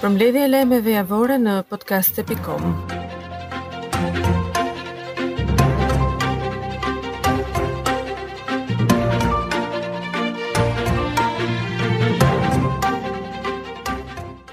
Përmbledhja e lajmeve javore në podcast.com.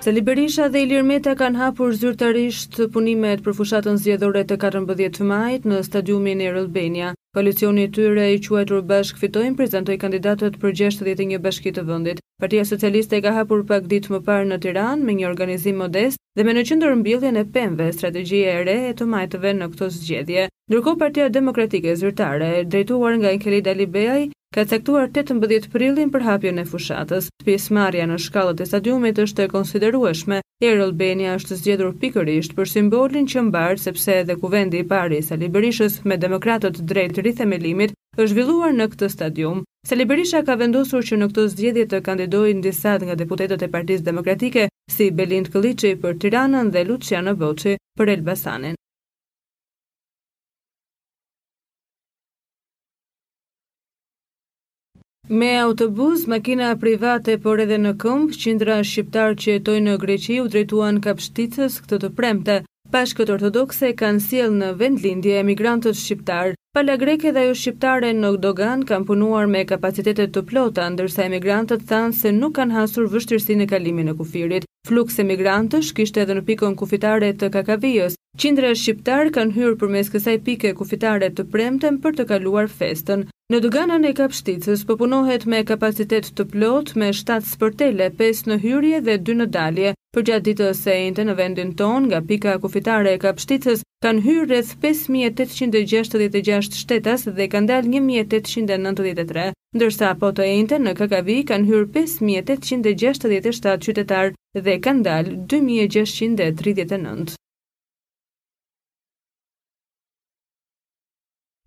Sali Berisha dhe Ilir Meta kanë hapur zyrtarisht punimet për fushatën zgjedhore të katërmbëdhjetë majit në stadiumin Air Albania. Koalicioni i tyre, i quajtur Bashkë Fitojmë, prezantoi kandidatët për gjashtëdhjetë e një bashki të vendit. Partia Socialiste e ka hapur pak ditë më parë në Tiranë, me një organizim modest dhe me në qendër mbjelljen e pemëve, strategjia e re e të majtëve në këto zgjedhje. Ndërkohë Partia Demokratike Zyrtare, e drejtuar nga Enkelejd Alibeaj, ka caktuar tetëmbëdhjetë prillin për hapjen e fushatës. Pjesëmarrja në shkallët e stadiumit është e konsiderueshme. Air Albania është zgjedhur pikërisht për simbolin që mbart sepse edhe Kuvendi i parë i Sali Berishës me demokratët drejt rithemelimit është zhvilluar në këtë stadium. Sali Berisha ka vendosur që në këto zgjedhje të kandidojë disa nga deputetët e Partisë Demokratike si Belind Këlliçi për Tiranën dhe Luçiano Boçi për Elbasanin. Me autobus, makina private por edhe në këmbë, qindra shqiptarë që jetojnë në Greqi u drejtuan Kapshticës këtë të premte. Pashkët ortodokse kanë sjellë në vendlindje emigrantët shqiptarë. Pala greke dhe ajo shqiptare në doganë kanë punuar me kapacitete të plota, ndërsa emigrantët thanë se nuk kanë hasur vështirësi në kalimin e kufirit. Fluks emigrantësh kishte edhe në pikën kufitare të Kakavijës, Qindra shqiptarë kanë hyrë përmes kësaj pike kufitare të premten për të kaluar festën. Në doganën e Kapshticës po punohet me kapacitet të plotë me shtatë sportele, pesë në hyrje dhe dy në dalje. Përgjatë ditës së enjte në vendin tonë, nga pika kufitare e Kapshticës kanë hyrë rreth pesë mijë e tetëqind e gjashtëdhjetë e gjashtë shtetas dhe kanë dalë një mijë e tetëqind e nëntëdhjetë e tre. ndërsa po të enjten në Kakavijë kanë hyrë pesë mijë e tetëqind e gjashtëdhjetë e shtatë qytetarë dhe kanë dalë dy mijë e gjashtëqind e tridhjetë e nëntë.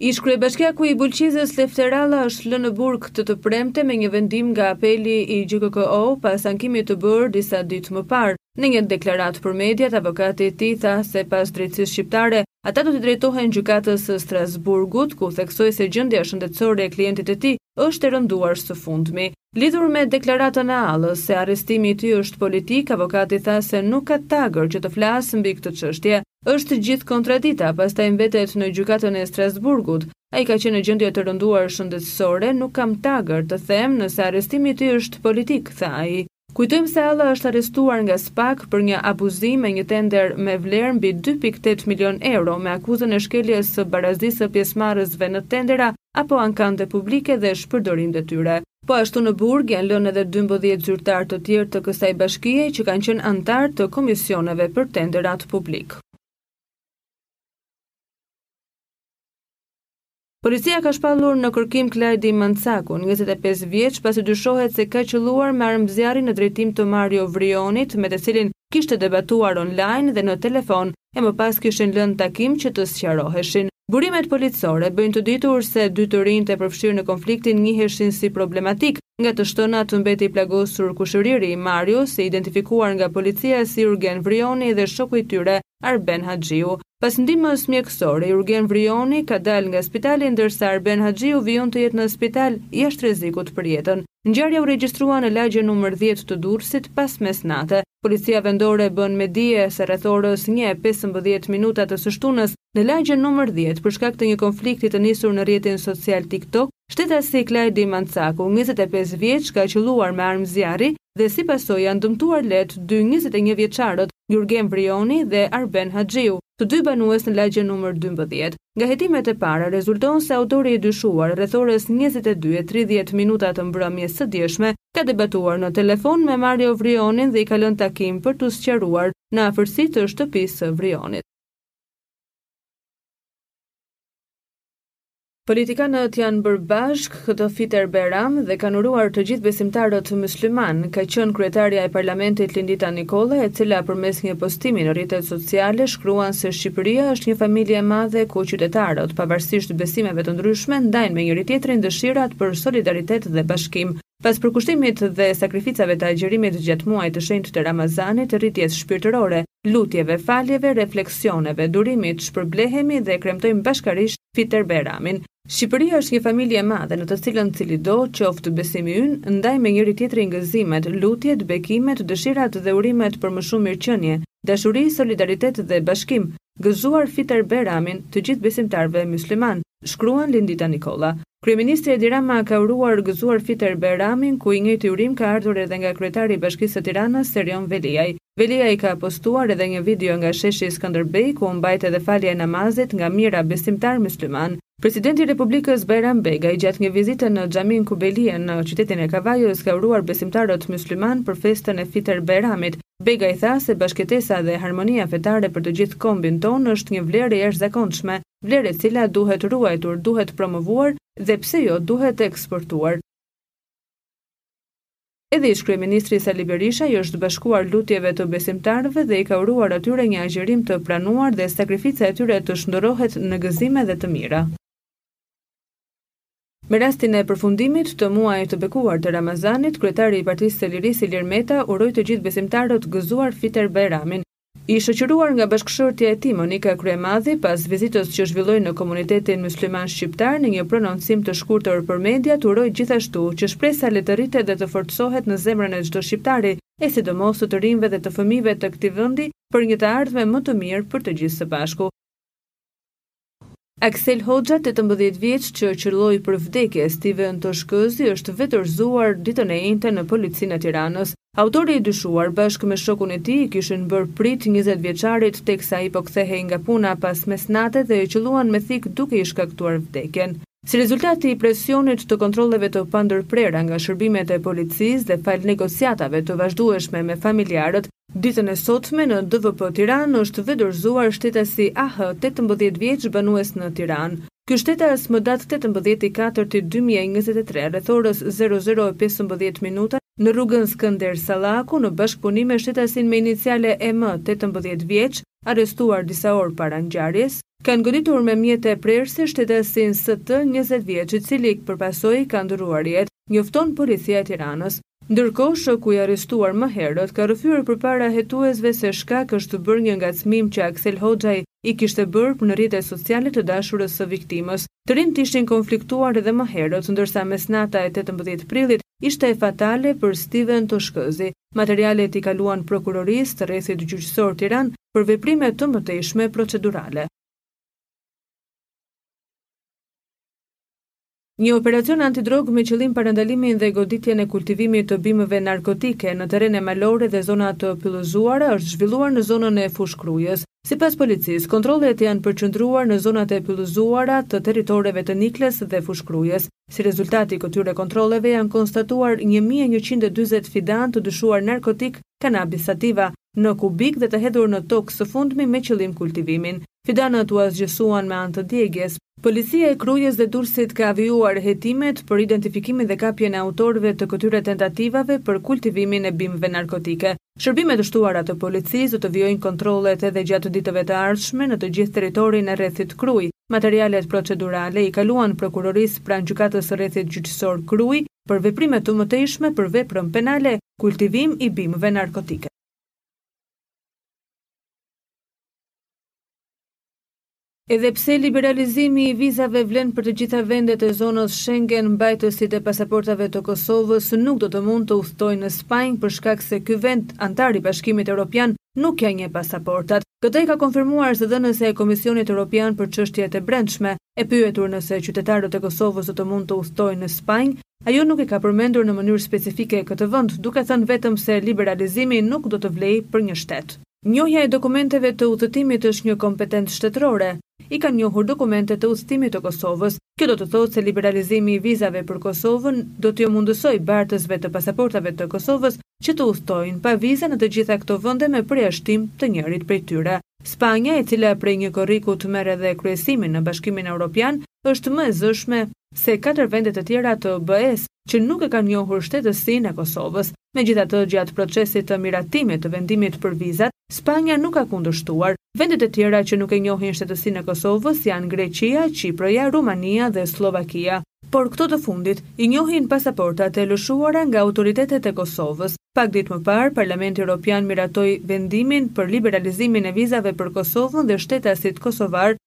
Ish-kryebashkiaku i Bulqizës, Lefter Alla është lënë në burg këtë të premte me një vendim nga Apeli i GKKO pas ankimit të bërë disa ditë më parë. Në një deklaratë për mediat, avokati i tij tha se pas drejtësisë shqiptare, ata do t'i drejtohen Gjykatës së Strasburgut, ku theksoi se gjendja shëndetësore e klientit të tij është e rënduar së fundmi. Lidhur me deklaratën e Allës se arrestimi i tij është politik, avokati tha se nuk ka tagër që të flasë mbi këtë çështje. Është gjithë kontradita, pastaj mbetet në Gjykatën e Strasburgut. Ai ka qenë në gjendje të rënduar shëndetësore, nuk kam tagër të them nëse arrestimi i tij është politik, tha ai. Kujtojmë se Alla është arrestuar nga SPAK për një abuzim me një tender me vlerë mbi dy pikë tetë milionë euro me akuzën e shkeljes së barazisë së pjesëmarrësve në tendera apo ankande publike dhe shpërdorim detyre. Po ashtu në burg janë lënë edhe dymbëdhjetë zyrtarë të tjerë të kësaj bashkie që kanë qenë anëtarë të komisioneve për tenderat publikë. Policia ka shpallur në kërkim Klajdi Mancakun, njëzet e pesë vjeç, pasi dyshohet se ka qëlluar me armë zjarri në drejtim të Mario Vrionit, me të cilin kishte debatuar online dhe në telefon e më pas kishin lënë takim që të sqaroheshin. Burimet policore bëjnë të ditur se dy të rinjtë e përfshirë në konfliktin njiheshin si problematikë, nga të shtënat mbeti i plagosur kushëriri i Marios i identifikuar nga policia si Jurgen Vrioni dhe shoku i tyre, Arben Haxhiu. Pas ndihmës mjekësore, Jurgen Vrioni ka dalë nga spitali, ndërsa Arben Haxhiu vijon të jetë në spital, jashtë rrezikut për jetën. Ngjarja u regjistrua në lagjen numër dhjetë të Durrësit pas mesnate. Policia Vendore bën me dije se rreth orës një e pesëmbëdhjetë minuta të së shtunës, në lagjen numër dhjetë, për shkak të një konflikti të nisur në rrjetin social TikTok, shtetasi Klajdi Mancaku, njëzet e pesë vjeç, ka qëlluar me armë zjarri dhe si pasojë janë dëmtuar lehtë dy njëzet e një vjeçarët, Jurgen Vrioni dhe Arben Haxhiu, të dy banues në lagjen numër dymbëdhjetë. Nga hetimet e para rezulton se autori i dyshuar rreth orës njëzet e dy e tridhjetë minuta të mbrëmjes së djeshme ka debatuar në telefon me Mario Vrionin dhe i ka lënë takim për t'u sqaruar në afërsi të shtëpisë së Vrionit. Politikanët janë bërë bashkë këtë Fitër Bajram dhe kanë uruar të gjithë besimtarët myslimanë, ka qenë kryetarja e Parlamentit Lindita Nikolla e cila përmes një postimi në rrjetet sociale shkruan se Shqipëria është një familje e madhe ku qytetarët, pavarësisht besimeve të ndryshme, ndajnë me njëri-tjetrin dëshirat për solidaritet dhe bashkim. Pas përkushtimit dhe sakrificave të agjërimit gjatë muajit të shenjtë të Ramazanit, rritjes shpirtërore, lutjeve, faljeve, refleksioneve, durimit, shpërblehemi dhe e kremtojmë bashkërisht Fitër Bajramin. Shqipëria është një familje e madhe në të cilën cilido qoftë besimi ynë, ndajmë me njëri-tjetrin gëzimet, lutjet, bekimet, dëshirat dhe urimet për më shumë mirëqenie, dashuri, solidaritet dhe bashkim, Gëzuar Fitër Bajramin të gjithë besimtarëve myslimanë, shkruan Lindita Nikolla. Kryeministri Edi Rama ka uruar Gëzuar Fitër Bajramin, ku i njëjti urim ka ardhur edhe nga kryetari i Bashkisë së Tiranës, Erion Veliaj. Veliaj ka postuar edhe një video nga sheshi Skënderbej, ku u mbajt edhe falja e namazit nga mijëra besimtarë myslimanë. Presidenti i Republikës Bajram Begaj gjatë një vizite në Xhaminë Kubelie në qytetin e Kavajës ka uruar besimtarët myslimanë për festën e Fitër Bajramit. Begaj tha se bashkëjetesa dhe harmonia fetare për të gjithë kombin tonë është një vlerë e jashtëzakonshme, vlerë e cila duhet ruajtur, duhet promovuar dhe pse jo duhet eksportuar. Edhe ish-kryeministri Sali Berisha i është bashkuar lutjeve të besimtarëve dhe i ka uruar atyre një agjërim të pranuar dhe sakrifica e tyre të shndërrohet në gëzime dhe të mira. Me rastin e përfundimit të muajit të bekuar të Ramazanit, kryetari i Partisë së Lirisë Ilir Meta uroi të gjithë besimtarët gëzuar Fiter Bajramin, I shoqëruar nga bashkëshortja e tij, Monika Kryemadhi, pas vizitës që zhvilloi në komunitetin mysliman shqiptar, në një prononcim të shkurtër për mediat uroi gjithashtu që shpresa le të rritet dhe të forcohet në zemrën e çdo shqiptari, e sidomos të të rinjve dhe të fëmijëve të këtij vendi për një të ardhme më të mirë për të gjithë së bashku. Aksel Hoxha, tetëmbëdhjetë vjeç, që qëlloi për vdekje Stiven Toshkëzi, është vetëdorëzuar ditën e enjte në Policinë e Tiranës. Autori i dyshuar, bashkë me shokun e tij, i kishin bërë pritë njëzet vjeçarit, teksa ai po kthehej nga puna pas mesnate dhe e qëlluan me thikë duke i shkaktuar vdekjen. Si rezultat i presionit të kontrolleve të pandërprera nga shërbimet e policisë dhe falë negociatave të vazhdueshme me familjarët, Ditën e sotme në DVP Tiranë është vetëdorëzuar shtetasi AH, tetëmbëdhjetë vjeç, banues në Tiranë. Ky shtetas më datë tetëmbëdhjetë i katërt i dy mijë e njëzet e tre rreth orës zero zero e pesëmbëdhjetë minuta në rrugën Skënder Sallaku në bashkëpunim me shtetasin me iniciale EM, tetëmbëdhjetë vjeç, arrestuar disa orë para ngjarjes, kanë goditur me mjete prerëse shtetasin ST, njëzet vjeç, i cili për pasojë ka ndërruar jetë, njofton Policia e Tiranës. Ndërkohë, shoku i arrestuar më herët ka rrëfyer përpara hetuesve se shkak është bërë një ngacmim që Aksel Hoxhaj i kishte bërë në rrjetet sociale të dashurës së viktimës. Të rinjtë ishin konfliktuar edhe më herët, ndërsa mesnata e tetëmbëdhjetë prillit ishte fatale për Stiven Toshkëzi. Materialet i kaluan Prokurorisë të Rrethit Gjyqësor Tiranë për veprime të mëtejshme procedurale. Një operacion antidrogë me qëllim parandalimin dhe goditjen e kultivimit të bimëve narkotike në terrene malore dhe zona të pyllëzuara është zhvilluar në zonën e Fushë Krujës. Sipas policisë, kontrollet janë përqendruar në zonat e pyllëzuara të territoreve të Niklës dhe Fushë Krujës. Si rezultat i këtyre kontrolleve janë konstatuar një mijë e njëqind e dyzet fidanë të dyshuar narkotikë Cannabis sativa në kubikë dhe të hedhur në tokë së fundmi me qëllim kultivimin. Fidanët u asgjësuan me anë të djegies. Policia e Krujës dhe Durrësit ka vijuar hetimet për identifikimin dhe kapjen e autorëve të këtyre tentativave për kultivimin e bimëve narkotike. Shërbimet e shtuara të policisë do të vijojnë kontrollet edhe gjatë ditëve të ardhshme në të gjithë territorin e rrethit Krujë. Materialet procedurale i kaluan Prokurorisë pranë Gjykatës së Rrethit Gjyqësor Krujë për veprime të mëtejshme për veprën penale Kultivim i bimëve narkotike. Edhe pse liberalizimi i vizave vlen për të gjitha vendet e zonës Shengen, mbajtësit e pasaportave të Kosovës nuk do të mund të udhëtojnë në Spanjë për shkak se ky vend, anëtar i Bashkimit Europian, nuk ia njeh pasaportat. Këtë e ka konfirmuar zëdhënësja e Komisionit Europian për Çështjet e Brendshme. E pyetur nëse qytetarët e Kosovës do të mund të udhëtojnë në Spanjë, ajo nuk e ka përmendur në mënyrë specifike këtë vend, duke thënë vetëm se liberalizimi nuk do të vlejë për një shtet. Njohja e dokumenteve të udhëtimit është një kompetencë shtetërore. I kanë njohur dokumentet e udhëtimit të Kosovës. Kjo do të thotë se liberalizimi i vizave për Kosovën do t'u mundësojë bartësve të pasaportave të Kosovës që të udhëtojnë pa viza në të gjitha këto vende me përjashtim të njërit prej tyre. Spanja, e cila prej një korrikut merr edhe kryesimin në Bashkimin Europian, është më e zëshme se katër vendet e tjera të BE-së që nuk e kanë njohur shtetësinë e Kosovës. Megjithatë, gjatë procesit të miratimit të vendimit për vizat, Spanja nuk ka kundërshtuar. Vendet e tjera që nuk e njohin shtetësinë e Kosovës janë Greqia, Qiproja, Rumania dhe Sllovakia. Por këto të fundit i njohin pasaportat e lëshuara nga autoritetet e Kosovës. Pak ditë më parë, Parlamenti Europian miratoi vendimin për liberalizimin e vizave për Kosovën dhe shtetasit kosovarë